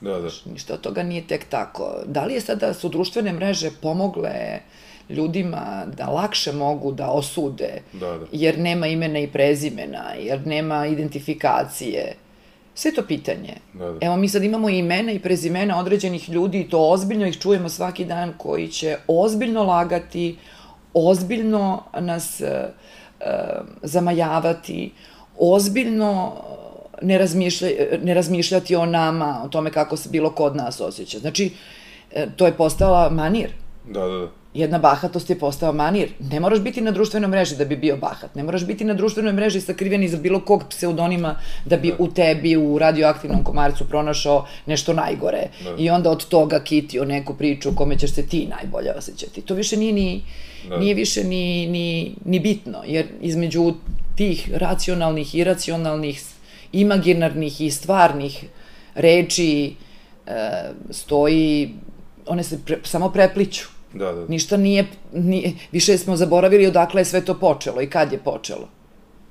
da, da, Ništa od toga nije tek tako. Da li je sada su društvene mreže pomogle ljudima da lakše mogu da osude, da, da, jer nema imena i prezimena, jer nema identifikacije. Sve to pitanje. Da, da. Evo, mi sad imamo imena i prezimena određenih ljudi i to ozbiljno ih čujemo svaki dan koji će ozbiljno lagati, ozbiljno nas e, e, zamajavati, ozbiljno ne, razmišlja, ne razmišljati o nama, o tome kako se bilo kod nas osjeća. Znači, e, to je postala manir. Da, da, da. Jedna bahatost je postao manir. Ne moraš biti na društvenoj mreži da bi bio bahat. Ne moraš biti na društvenoj mreži sakriven iza bilo kog pseudonima da bi da. u tebi, u radioaktivnom komarcu pronašao nešto najgore. Da. I onda od toga kitio neku priču u kome ćeš se ti najbolje osjećati. To više nije ni, da. nije više ni, ni, ni bitno, jer između tih racionalnih, iracionalnih, imaginarnih i stvarnih reči e, stoji, one se pre, samo prepliću Da, da. Ništa nije, nije, više smo zaboravili odakle je sve to počelo i kad je počelo.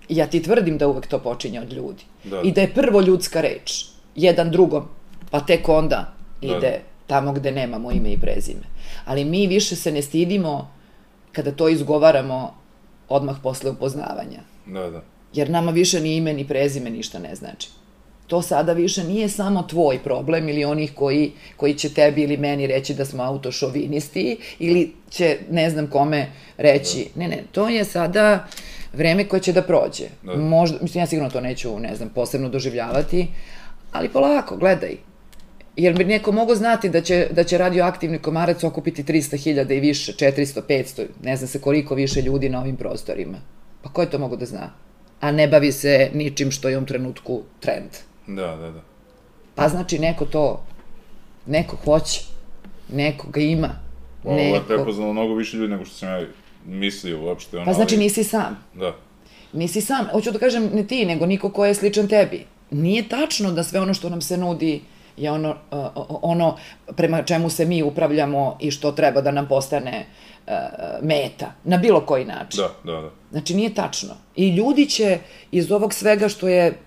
I ja ti tvrdim da uvek to počinje od ljudi. Da. I da je prvo ljudska reč, jedan drugom, pa tek onda da. ide da. tamo gde nemamo ime i prezime. Ali mi više se ne stidimo kada to izgovaramo odmah posle upoznavanja. Da, da. Jer nama više ni ime ni prezime ništa ne znači to sada više nije samo tvoj problem ili onih koji, koji će tebi ili meni reći da smo autošovinisti ili će ne znam kome reći. Da. Ne, ne, to je sada vreme koje će da prođe. Da. Možda, mislim, ja sigurno to neću, ne znam, posebno doživljavati, ali polako, gledaj. Jer bi neko mogo znati da će, da će radioaktivni komarac okupiti 300.000 i više, 400, 500, ne znam se koliko više ljudi na ovim prostorima. Pa ko je to mogo da zna? A ne bavi se ničim što je u ovom trenutku trend. Da, da, da. Pa znači neko to, neko hoće, neko ga ima. Ovo neko... je prepoznalo mnogo više ljudi nego što sam ja mislio uopšte. Ono, pa znači nisi sam. Da. Nisi sam, hoću da kažem ne ti, nego niko ko je sličan tebi. Nije tačno da sve ono što nam se nudi je ono, uh, ono prema čemu se mi upravljamo i što treba da nam postane uh, meta, na bilo koji način. Da, da, da. Znači nije tačno. I ljudi će iz ovog svega što je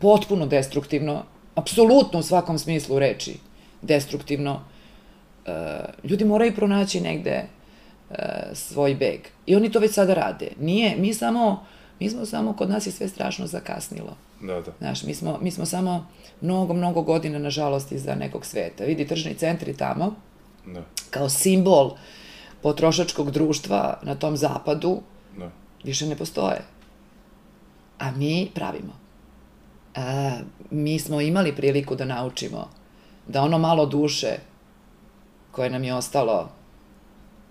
potpuno destruktivno, apsolutno u svakom smislu reči destruktivno, uh, ljudi moraju pronaći negde uh, svoj beg. I oni to već sada rade. Nije, mi samo, mi smo samo, kod nas je sve strašno zakasnilo. Da, da. Znaš, mi smo, mi smo samo mnogo, mnogo godina, nažalost, iza nekog sveta. Vidi, tržni centri tamo, da. kao simbol potrošačkog društva na tom zapadu, da. više ne postoje. A mi pravimo mi smo imali priliku da naučimo da ono malo duše koje nam je ostalo,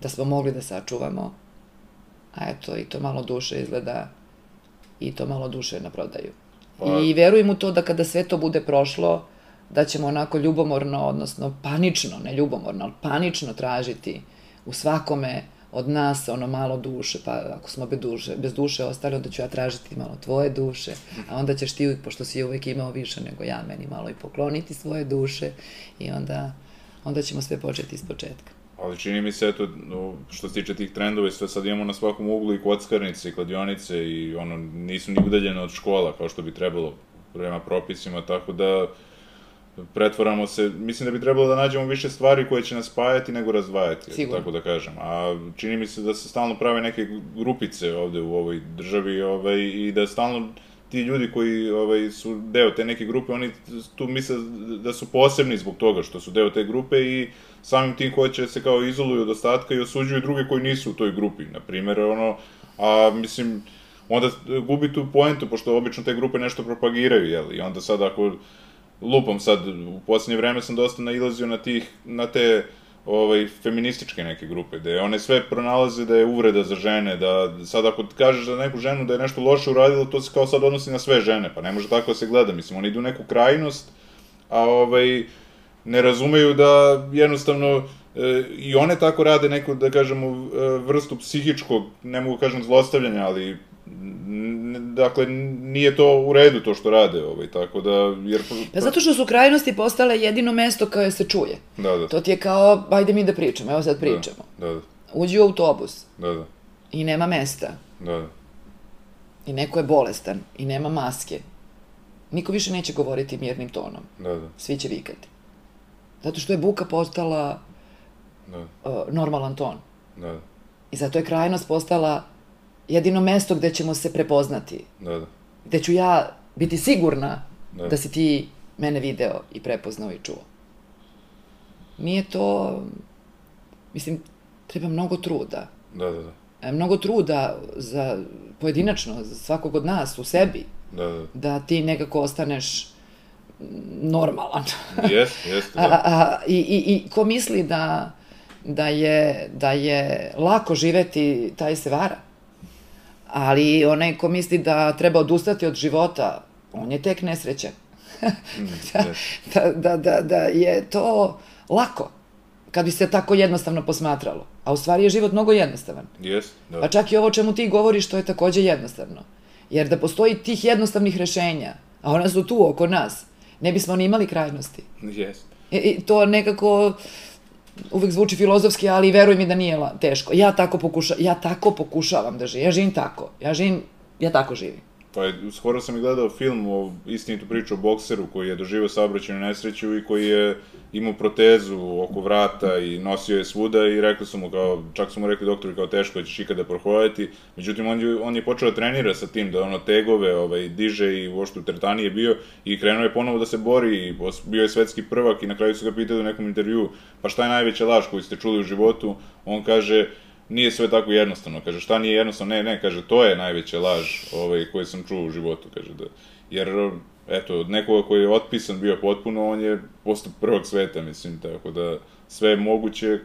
da smo mogli da sačuvamo, a eto, i to malo duše izgleda i to malo duše na prodaju. Pa... I verujem u to da kada sve to bude prošlo, da ćemo onako ljubomorno, odnosno panično, ne ljubomorno, ali panično tražiti u svakome od nas ono malo duše, pa ako smo bez duše, bez duše ostali, onda ću ja tražiti malo tvoje duše, a onda ćeš ti, pošto si uvek imao više nego ja, meni malo i pokloniti svoje duše i onda, onda ćemo sve početi iz početka. Ali čini mi se, eto, što se tiče tih trendova, sve sad imamo na svakom uglu i kockarnice i kladionice i ono, nisu ni udaljene od škola kao što bi trebalo prema propisima, tako da pretvaramo se, mislim da bi trebalo da nađemo više stvari koje će nas spajati nego razdvajati, Sigurno. tako da kažem. A čini mi se da se stalno prave neke grupice ovde u ovoj državi ovaj, i da stalno ti ljudi koji ovaj, su deo te neke grupe, oni tu misle da su posebni zbog toga što su deo te grupe i samim tim hoće se kao izoluju od ostatka i osuđuju druge koji nisu u toj grupi. Na primer, ono, a mislim, onda gubi tu poentu, pošto obično te grupe nešto propagiraju, jel? I onda sad ako lupom sad, u poslednje vreme sam dosta nailazio na tih, na te ovaj, feminističke neke grupe, gde one sve pronalaze da je uvreda za žene, da sad ako kažeš za neku ženu da je nešto loše uradila, to se kao sad odnosi na sve žene, pa ne može tako da se gleda, mislim, oni idu u neku krajnost, a ovaj, ne razumeju da jednostavno e, i one tako rade neku, da kažemo, e, vrstu psihičkog, ne mogu kažem zlostavljanja, ali dakle, nije to u redu to što rade, ovaj, tako da, jer... Pa zato što su krajnosti postale jedino mesto koje se čuje. Da, da. To ti je kao, ajde mi da pričamo, evo sad pričamo. Da, da. Uđi u autobus. Da, da. I nema mesta. Da, da. I neko je bolestan. I nema maske. Niko više neće govoriti mirnim tonom. Da, da. Svi će vikati. Zato što je buka postala da. Uh, normalan ton. Da, da. I zato je krajnost postala jedino mesto gde ćemo se prepoznati. Da, da. Gde ću ja biti sigurna da. da si ti mene video i prepoznao i čuo. Nije to, mislim, treba mnogo truda. Da, da, da. e, mnogo truda za pojedinačno, za svakog od nas, u sebi, Da, da. da ti nekako ostaneš normalan. Jeste, jeste, A, da. a, i, i, I ko misli da, da, je, da je lako živeti, taj se vara. Ali onaj ko misli da treba odustati od života, on je tek nesrećan. Mm, da, da, da, da, da je to lako, kad bi se tako jednostavno posmatralo. A u stvari je život mnogo jednostavan. Jeste, da. Pa čak i ovo čemu ti govoriš, to je takođe jednostavno. Jer da postoji tih jednostavnih rešenja, a ona su tu oko nas, ne bismo ni imali krajnosti. Jeste. I, i to nekako uvek zvuči filozofski, ali veruj mi da nije teško. Ja tako, pokuša, ja tako pokušavam da živim. Ja živim tako. Ja živim, ja tako živim. Pa je, skoro sam gledao film o istinitu priču o bokseru koji je doživio saobraćajnu nesreću i koji je imao protezu oko vrata i nosio je svuda i rekli su mu kao, čak su mu rekli doktori kao teško ćeš ikada prohoditi. Međutim, on je, on je počeo da trenira sa tim, da ono tegove ovaj, diže i uopšte u teretani je bio i krenuo je ponovo da se bori i bio je svetski prvak i na kraju su ga pitali u nekom intervju, pa šta je najveća laž koju ste čuli u životu? On kaže, nije sve tako jednostavno. Kaže, šta nije jednostavno? Ne, ne, kaže, to je najveća laž ovaj, koju sam čuo u životu. Kaže, da, jer, eto, od nekoga koji je otpisan bio potpuno, on je postao prvog sveta, mislim, tako da sve je moguće,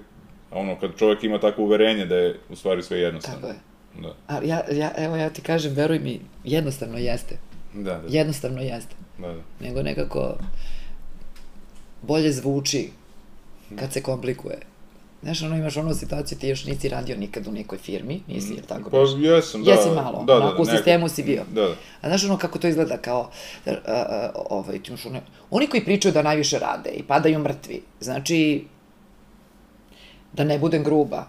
a ono, kad čovjek ima takvo uverenje da je u stvari sve jednostavno. Tako je. Da, Ali ja, ja, evo ja ti kažem, veruj mi, jednostavno jeste. da, da, Jednostavno jeste. da, da. Nego nekako bolje zvuči kad se komplikuje. Znaš, ono, imaš onu situaciju, ti još nisi radio nikad u nekoj firmi, nisi, jel tako? Pa jesam, da. Jesi malo, da, da, onako u neko- sistemu si bio. Da, da. A znaš ono kako to izgleda kao, a, a, ovaj, ti imaš one, oni koji pričaju da najviše rade i padaju mrtvi, znači, da ne budem gruba,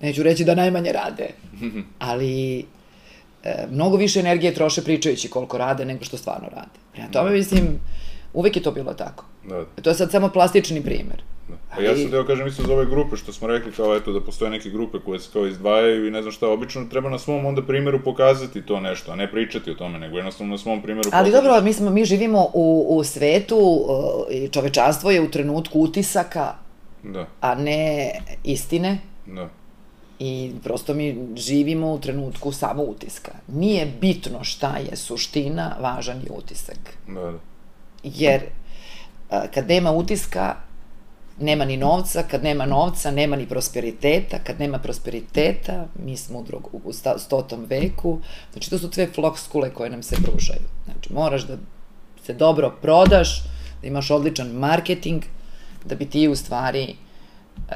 neću reći da najmanje rade, ali e, mnogo više energije troše pričajući koliko rade nego što stvarno rade. Prema tome, mislim, uvek je to bilo tako. da, da. To je sad samo plastični primer. Da. Pa ja sam teo kažem isto za ove grupe, što smo rekli kao eto da postoje neke grupe koje se kao izdvajaju i ne znam šta, obično treba na svom onda primjeru pokazati to nešto, a ne pričati o tome, nego jednostavno na svom primjeru Ali pokažeš. dobro, mi, smo, mi živimo u, u svetu i čovečanstvo je u trenutku utisaka, Da, a ne istine. da, I prosto mi živimo u trenutku samo utiska. Nije bitno šta je suština, važan je utisak. da, da. Jer kad nema utiska, nema ni novca, kad nema novca, nema ni prosperiteta, kad nema prosperiteta, mi smo u, drug, u stotom veku, znači to su sve flokskule koje nam se pružaju. Znači moraš da se dobro prodaš, da imaš odličan marketing, da bi ti u stvari e,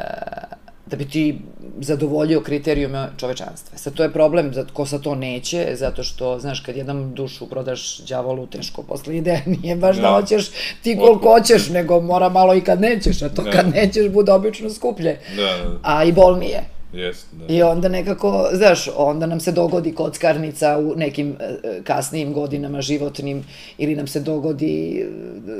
da bi ti zadovoljio kriterijume čovečanstva. Sad to je problem, ko sa to neće, zato što, znaš, kad jednom dušu prodaš đavolu, teško posle ide, nije baš da, Da. hoćeš ti koliko hoćeš, nego mora malo i kad nećeš, a to Da. kad nećeš bude obično skuplje, Da, da, a i bolnije. Jest, da. I onda nekako, znaš, onda nam se dogodi kockarnica u nekim e, e, kasnijim godinama životnim, ili nam se dogodi e,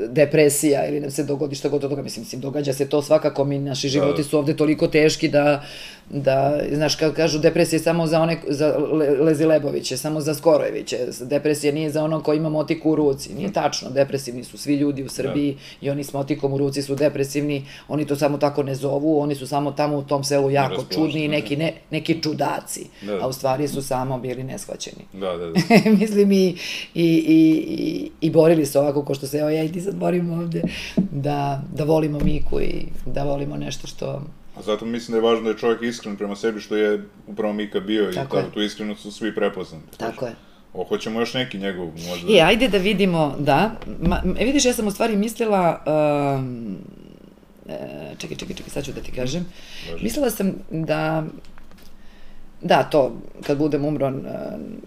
depresija, ili nam se dogodi šta god od toga, mislim, mislim, događa se to svakako, mi, naši životi su ovde toliko teški da, da znaš, kad kažu depresija je samo za one, za Le, Lezi Leboviće, samo za Skorojeviće, depresija nije za ono ko ima motiku u ruci, nije tačno, depresivni su svi ljudi u Srbiji i oni s motikom u ruci su depresivni, oni to samo tako ne zovu, oni su samo tamo u tom selu jako čudni i neki, ne, neki čudaci, Da. a u stvari su samo bili neshvaćeni. Da, da, da. Mislim i, i, i, i, i borili se ovako, ko što se evo ja i ti sad borimo ovde, da, da volimo Miku i da volimo nešto što... A zato mislim da je važno da je čovjek iskren prema sebi, što je upravo Mika bio Tako i ta, tu iskrenost su svi prepoznali. Tako je. O, hoćemo još neki njegov, možda. E, ajde da vidimo, da. Ma, e, vidiš, ja sam u stvari mislila... Um, čekaj, čekaj, čekaj, sad ću da ti kažem. Može. Mislila sam da... Da, to, kad budem umro, uh,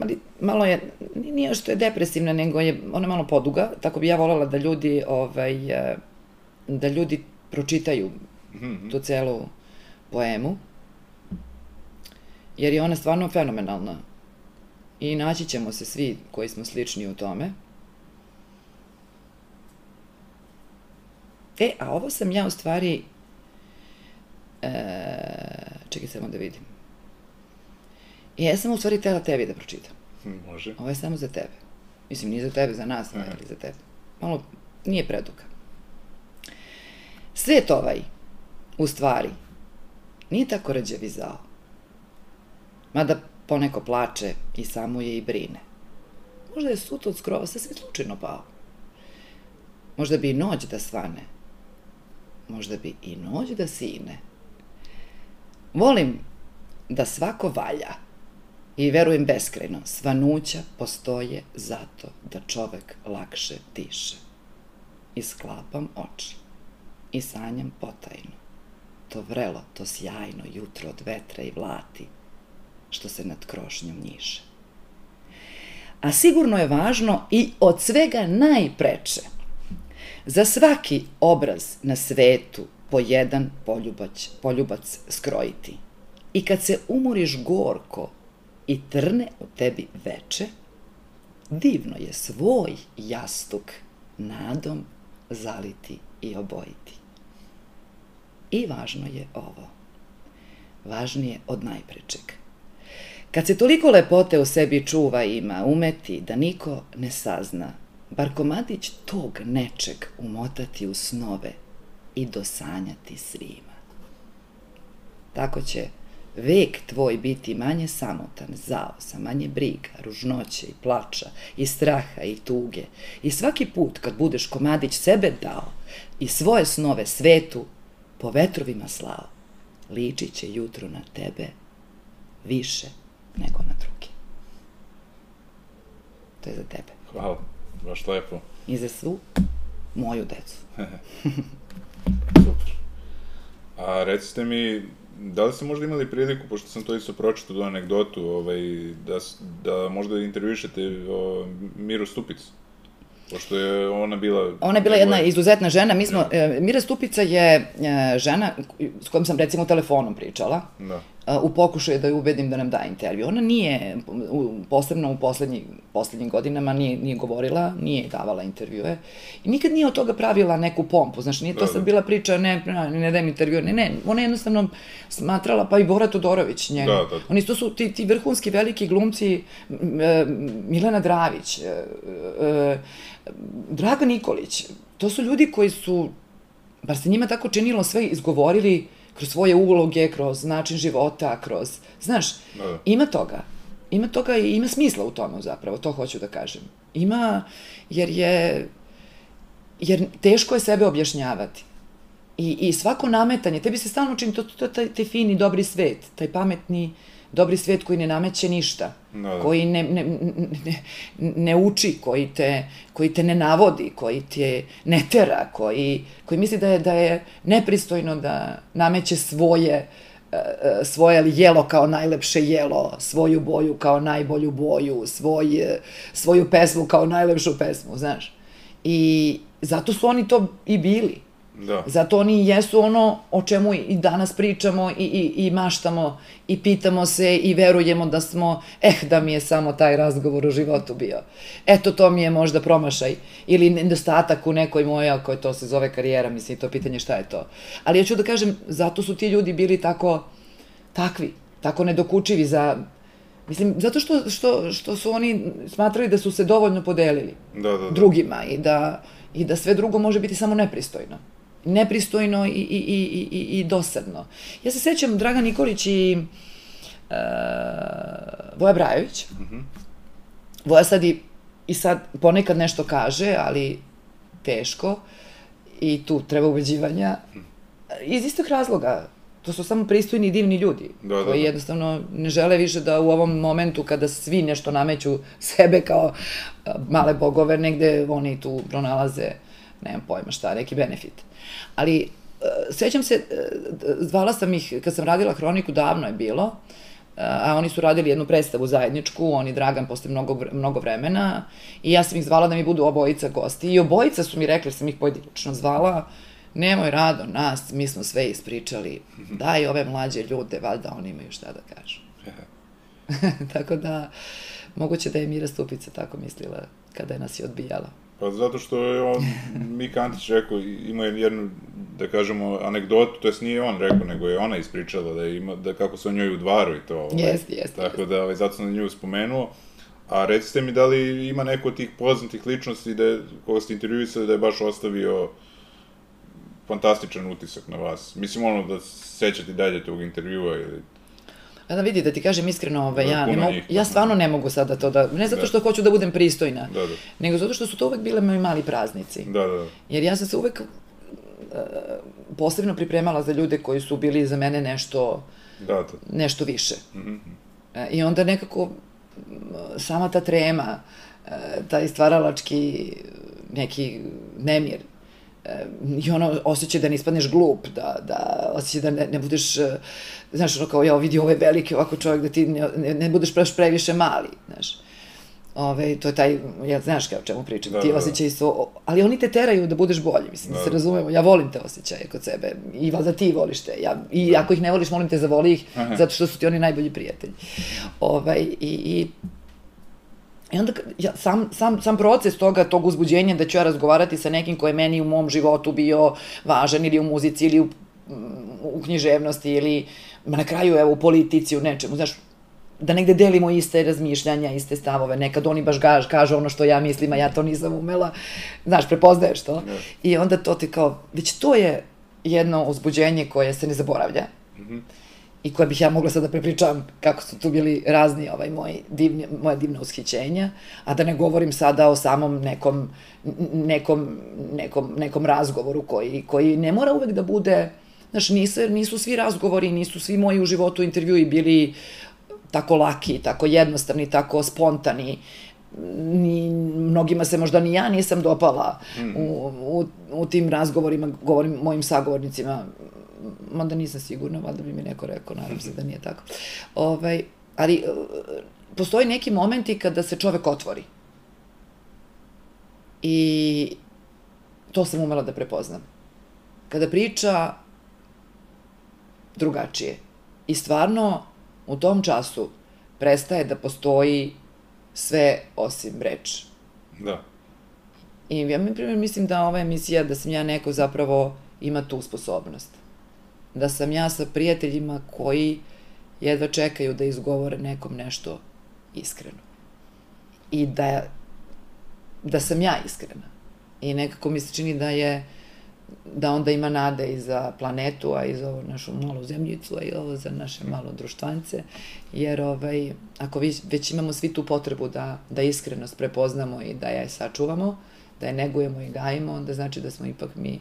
ali malo je, nije što je depresivna, nego je ona malo poduga, tako bi ja voljela da ljudi, ovaj, e, da ljudi pročitaju Mhm, tu celu poemu, jer je ona stvarno fenomenalna. I naći ćemo se svi koji smo slični u tome. E, a ovo sam ja u stvari... E, čekaj samo da vidim. I ja sam u stvari tela tebi da pročitam. mhm, Može. Ovo je samo za tebe. Mislim, nije za tebe, za nas, ali za tebe. Malo, nije preduga. Svet ovaj, u stvari, nije tako rđavi zao. Mada poneko plače i samo je i brine. Možda je sut od skrova sve slučajno pao. Možda bi i noć da svane. Možda bi i noć da sine. Volim da svako valja i verujem beskreno, svanuća postoje zato da čovek lakše diše. I sklapam oči i sanjam potajno. To vrelo, to sjajno jutro od vetra i vlati, što se nad krošnjom njiše. A sigurno je važno i od svega najpreče. Za svaki obraz na svetu po jedan poljubac, poljubac skrojiti. I kad se umoriš gorko i trne u tebi veče, divno je svoj jastuk nadom zaliti i obojiti. I važno je ovo. Važnije od najprečeg. Kad se toliko lepote u sebi čuva ima, umeti da niko ne sazna, bar komadić tog nečeg umotati u snove i dosanjati svima. Tako će vek tvoj biti manje samotan, zao, sa manje briga, ružnoće i plača, i straha i tuge. I svaki put kad budeš komadić sebe dao i svoje snove svetu po vetrovima slao, ličit će jutro na tebe više nego na drugi. To je za tebe. Hvala, baš lepo. I za svu moju decu. Super. A recite mi, da li ste možda imali priliku, pošto sam to isto pročitao do anegdotu, ovaj, da, da možda intervjušete o, Miru Stupicu? Pošto je ona bila... Ona je bila jedna izuzetna žena. Mi smo, ja. Mira Stupica je e, žena s kojom sam recimo telefonom pričala. Da u pokušaju da je ubedim da nam da intervju. Ona nije, posebno u poslednji, poslednjim godinama, nije, nije govorila, nije davala intervjue i nikad nije od toga pravila neku pompu, znaš, nije to da, sad da. bila priča, ne, ne, ne dajem intervju, ne, ne, ona je jednostavno smatrala, pa i Bora Todorović, njega. Da, da. Oni to su ti, ti vrhunski veliki glumci, Milena Dravić, e, e, Draga Nikolić, to su ljudi koji su, bar se njima tako činilo, sve izgovorili, kroz svoje uloge, kroz način života, kroz, znaš, da. ima toga. Ima toga i ima smisla u tome zapravo, to hoću da kažem. Ima, jer je, jer teško je sebe objašnjavati. I, i svako nametanje, tebi se stalno čini, to, to, to taj, taj fini, dobri svet, taj pametni, dobri svet koji ne nameće ništa, no, da. koji ne, ne, ne, ne uči, koji te, koji te ne navodi, koji te ne tera, koji, koji misli da je, da je nepristojno da nameće svoje e, e, svoje jelo kao najlepše jelo, svoju boju kao najbolju boju, svoj, e, svoju pesmu kao najlepšu pesmu, znaš. I zato su oni to i bili. Da. Zato oni jesu ono o čemu i danas pričamo i, i, i maštamo i pitamo se i verujemo da smo, eh, da mi je samo taj razgovor u životu bio. Eto, to mi je možda promašaj ili nedostatak u nekoj mojoj, ako je to se zove karijera, mislim, to pitanje šta je to. Ali ja ću da kažem, zato su ti ljudi bili tako, takvi, tako nedokučivi za Mislim, zato što, što, što su oni smatrali da su se dovoljno podelili da, da, da. drugima i da, i da sve drugo može biti samo nepristojno nepristojno i, i, i, i, i dosadno. Ja se sećam Dragan Nikolić i uh, Voja Brajović. Mm -hmm. Voja sad i, i sad ponekad nešto kaže, ali teško i tu treba ubeđivanja. Iz istog razloga, to su samo pristojni i divni ljudi, da, da, koji da. jednostavno ne žele više da u ovom momentu kada svi nešto nameću sebe kao male bogove, negde oni tu pronalaze, nemam pojma šta, neki benefit. Ali, e, sećam se, e, zvala sam ih, kad sam radila Hroniku, davno je bilo, e, a oni su radili jednu predstavu zajedničku, oni Dragan posle mnogo, mnogo vremena, i ja sam ih zvala da mi budu obojica gosti, i obojica su mi rekli, sam ih pojedinačno zvala, nemoj rado nas, mi smo sve ispričali, daj ove mlađe ljude, valjda oni imaju šta da kažu. tako da, moguće da je Mira Stupica tako mislila kada je nas je odbijala. Pa zato što je on, Mika Antić rekao, ima jednu, da kažemo, anegdotu, to jest nije on rekao, nego je ona ispričala da ima, da kako se o njoj udvaru i to. Ovaj, jest, jest. Tako da, ovaj, zato sam na nju spomenuo. A recite mi da li ima neko od tih poznatih ličnosti da je, koga ste intervjuisali da je baš ostavio fantastičan utisak na vas? Mislim, ono, da sećate dalje tog intervjua ili... A da vidi, da ti kažem iskreno, ovaj, Da, ja, ne mogu, ja stvarno ne mogu sada to da, ne zato Da. što hoću da budem pristojna, Da, da. nego zato što su to uvek bile moji mali praznici. Da, da, da. Jer ja sam se uvek uh, posebno pripremala za ljude koji su bili za mene nešto, Da, da. nešto više. Mhm. E, I onda nekako m, sama ta trema, taj stvaralački neki nemir, i ono osjećaj da ne ispadneš glup, da, da osjećaj da ne, ne budeš, e, znaš, ono kao, ja vidi ovo je veliki ovako čovjek, da ti ne, ne, ne budeš baš previše mali, znaš. Ove, to je taj, ja znaš kao o čemu pričam, Da, ti da, da. osjećaji su, ali oni te teraju da budeš bolji, mislim, da, Da, se da. razumemo, ja volim te osjećaje kod sebe i valjda ti voliš te, ja, i ako ih ne voliš, molim te zavoli ih, Aha. zato što su ti oni najbolji prijatelji. Ovaj, i, i, I onda, ja, sam, sam, sam proces toga, tog uzbuđenja da ću ja razgovarati sa nekim ko je meni u mom životu bio važan ili u muzici ili u, u književnosti ili na kraju evo u politici, u nečemu, znaš, da negde delimo iste razmišljanja, iste stavove, nekad oni baš gaž, kažu ono što ja mislim, a ja to nisam umela, znaš, prepoznaješ to. Da. I onda to ti kao, već to je jedno uzbuđenje koje se ne zaboravlja i koje bih ja mogla sad da prepričavam kako su tu bili razni ovaj moji divni, moja divna ushićenja, a da ne govorim sada o samom nekom, nekom, nekom, nekom razgovoru koji, koji ne mora uvek da bude, znaš, nisu, nisu svi razgovori, nisu svi moji u životu intervjui bili tako laki, tako jednostavni, tako spontani, ni, mnogima se možda ni ja nisam dopala u, u, u tim razgovorima, govorim mojim sagovornicima, mada nisam sigurna, valjda bi mi neko rekao, nadam se da nije tako. Ovaj, ali e, postoji neki momenti kada se čovek otvori. I to sam umela da prepoznam. Kada priča drugačije. I stvarno u tom času prestaje da postoji sve osim reč. Da. I ja, na primjer, mislim da ova emisija, da sam ja neko zapravo ima tu sposobnost. Da sam ja sa prijateljima koji jedva čekaju da izgovore nekom nešto iskreno. I da, da sam ja iskrena. I nekako mi se čini da je da onda ima nade i za planetu, a i za ovu našu malu zemljicu, a i ovo za naše malo društvance, jer ovaj, ako vi, već imamo svi tu potrebu da, da iskrenost prepoznamo i da je sačuvamo, da je negujemo i gajimo, onda znači da smo ipak mi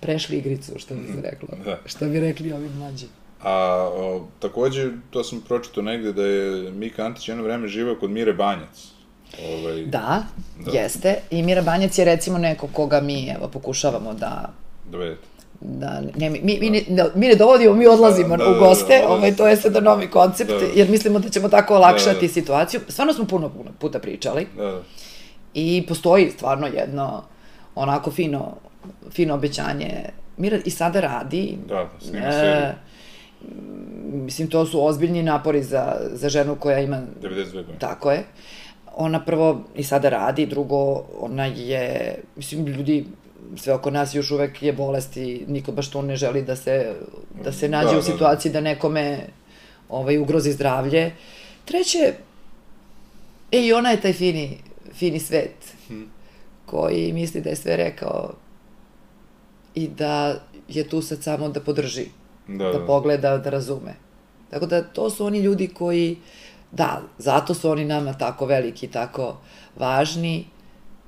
prešli igricu, što bi se reklo. Da. Što bi rekli ovi mlađi. A o, takođe, to sam pročitao negde da je Mika Antić jedno vreme živeo kod Mire Banjac. Ovaj, Da, Da. da, jeste. I Mira Banjac je recimo neko koga mi evo, pokušavamo da Dovedete. da ne, mi, mi, ne, ne, mi ne dovodimo, mi odlazimo Da, da, da, u da, goste, da, ovaj, to je sada novi koncept, Da. jer mislimo da ćemo tako olakšati Da, da. situaciju. Stvarno smo puno, puno puta pričali Da, da. i postoji stvarno jedno onako fino, fino obećanje. Mira i sada radi. Da, da, snima seriju. mislim, to su ozbiljni napori za, za ženu koja ima 92 godine. Tako je. Ona prvo i sada radi, drugo, ona je, mislim, ljudi, sve oko nas još uvek je bolest i niko baš to ne želi da se, da se nađe Da, u da, da. situaciji da nekome ovaj, ugrozi zdravlje. Treće, e, i ona je taj fini, fini svet koji misli da je sve rekao i da je tu sad samo da podrži Da, da da. pogleda, da razume. Tako da to su oni ljudi koji, da, zato su oni nama tako veliki, tako važni,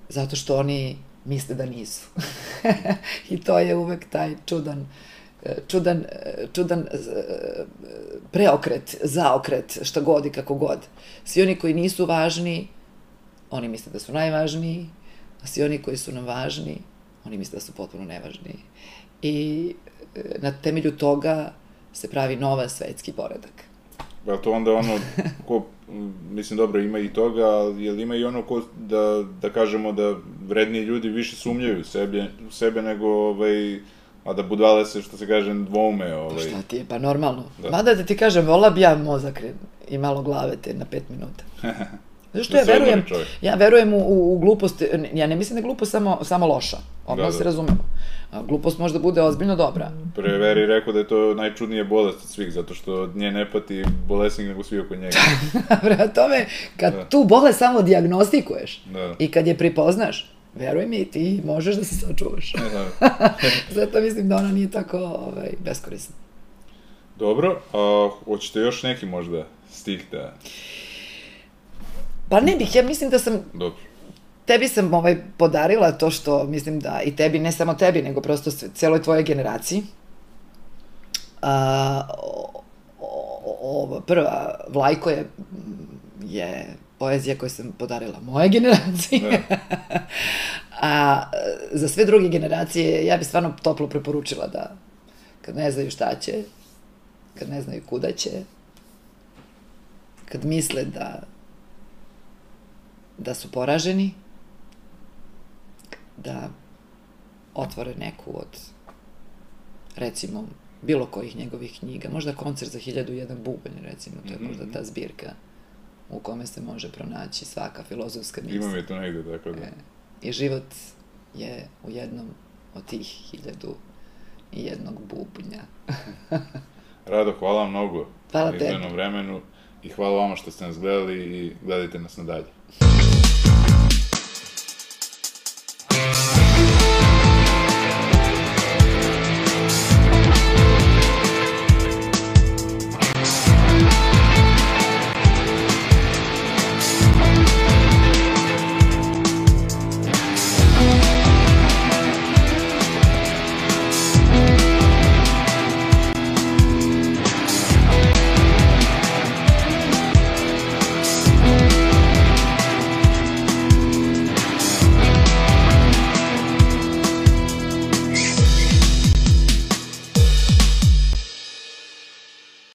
zato što oni misle da nisu. I to je uvek taj čudan, čudan, čudan preokret, zaokret, šta god i kako god. Svi oni koji nisu važni, oni misle da su najvažniji, a svi oni koji su nam važni, oni misle da su potpuno nevažni. I e, na temelju toga se pravi nova svetski poredak. Pa to onda ono, ko, mislim, dobro, ima i toga, ali jel ima i ono ko, da, da kažemo da vredni ljudi više sumnjaju u sebe, sebe nego, ovaj, a da budale se, što se kaže, dvoume, Pa ovaj. šta ti je, pa normalno. Da. Mada da ti kažem, vola bi ja mozak i malo glave te na pet minuta. Zašto Da ja odmori verujem, ja verujem u, u, u glupost, ja ne mislim da je glupost samo, samo loša, odmah Da, da, da. se razumemo. Glupost možda bude ozbiljno dobra. Pre Veri rekao da je to najčudnija bolest od svih, zato što nje ne pati bolesnik nego svi oko njega. Prema tome, kad Da. tu bolest samo diagnostikuješ Da. i kad je prepoznaš, veruj mi, ti možeš da se sačuvaš. Da. Zato mislim da ona nije tako ovaj, beskorisna. Dobro, a hoćete još neki možda stih da... Pa ne bih, ja mislim da sam Dobro. tebi sam ovaj podarila to što mislim da i tebi, ne samo tebi, nego prosto celoj tvojoj generaciji. A, o, o, o, prva, Vlajko je, je poezija koju sam podarila moje generaciji. Da. A za sve druge generacije ja bih stvarno toplo preporučila da kad ne znaju šta će, kad ne znaju kuda će, kad misle da da su poraženi, da otvore neku od, recimo, bilo kojih njegovih knjiga, možda koncert za 1001 bubanj, recimo, to je Mhm, možda ta zbirka u kome se može pronaći svaka filozofska misla. Imam je to negde, tako da... E, I život je u jednom od tih hiljadu i jednog bubnja. Rado, hvala vam mnogo Hvala na tebi. vremenu i hvala vama što ste nas gledali i gledajte nas nadalje. Música